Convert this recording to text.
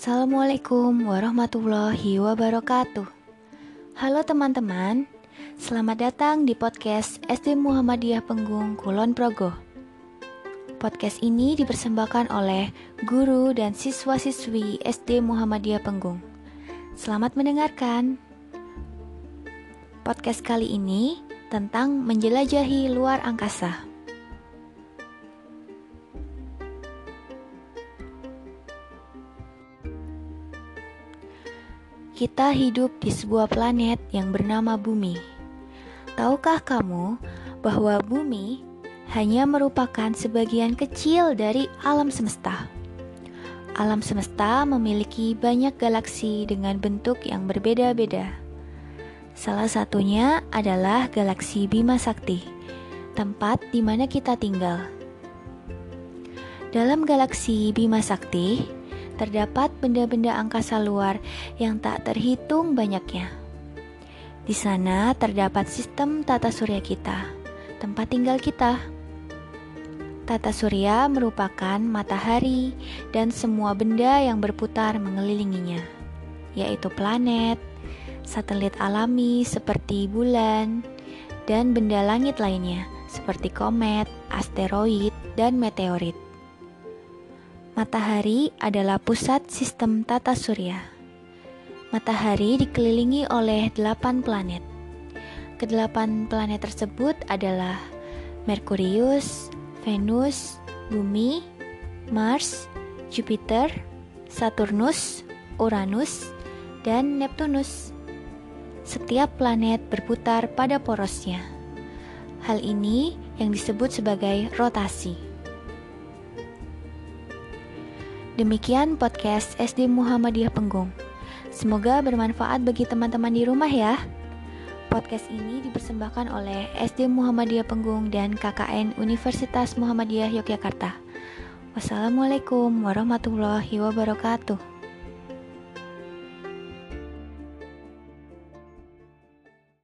Assalamualaikum warahmatullahi wabarakatuh. Halo teman-teman, selamat datang di podcast SD Muhammadiyah Penggung Kulon Progo. Podcast ini dipersembahkan oleh guru dan siswa-siswi SD Muhammadiyah Penggung. Selamat mendengarkan. Podcast kali ini tentang menjelajahi luar angkasa. Kita hidup di sebuah planet yang bernama Bumi. Tahukah kamu bahwa Bumi hanya merupakan sebagian kecil dari alam semesta? Alam semesta memiliki banyak galaksi dengan bentuk yang berbeda-beda. Salah satunya adalah galaksi Bima Sakti, tempat di mana kita tinggal. Dalam galaksi Bima Sakti, terdapat benda-benda angkasa luar yang tak terhitung banyaknya. Di sana terdapat sistem tata surya kita, tempat tinggal kita. Tata surya merupakan matahari dan semua benda yang berputar mengelilinginya, yaitu planet, satelit alami seperti bulan, dan benda langit lainnya seperti komet, asteroid, dan meteorit. Matahari adalah pusat sistem tata surya. Matahari dikelilingi oleh delapan planet. Kedelapan planet tersebut adalah Merkurius, Venus, Bumi, Mars, Jupiter, Saturnus, Uranus, dan Neptunus. Setiap planet berputar pada porosnya. Hal ini yang disebut sebagai rotasi. Demikian podcast SD Muhammadiyah Penggung. Semoga bermanfaat bagi teman-teman di rumah ya. Podcast ini dipersembahkan oleh SD Muhammadiyah Penggung dan KKN Universitas Muhammadiyah Yogyakarta. Wassalamualaikum warahmatullahi wabarakatuh.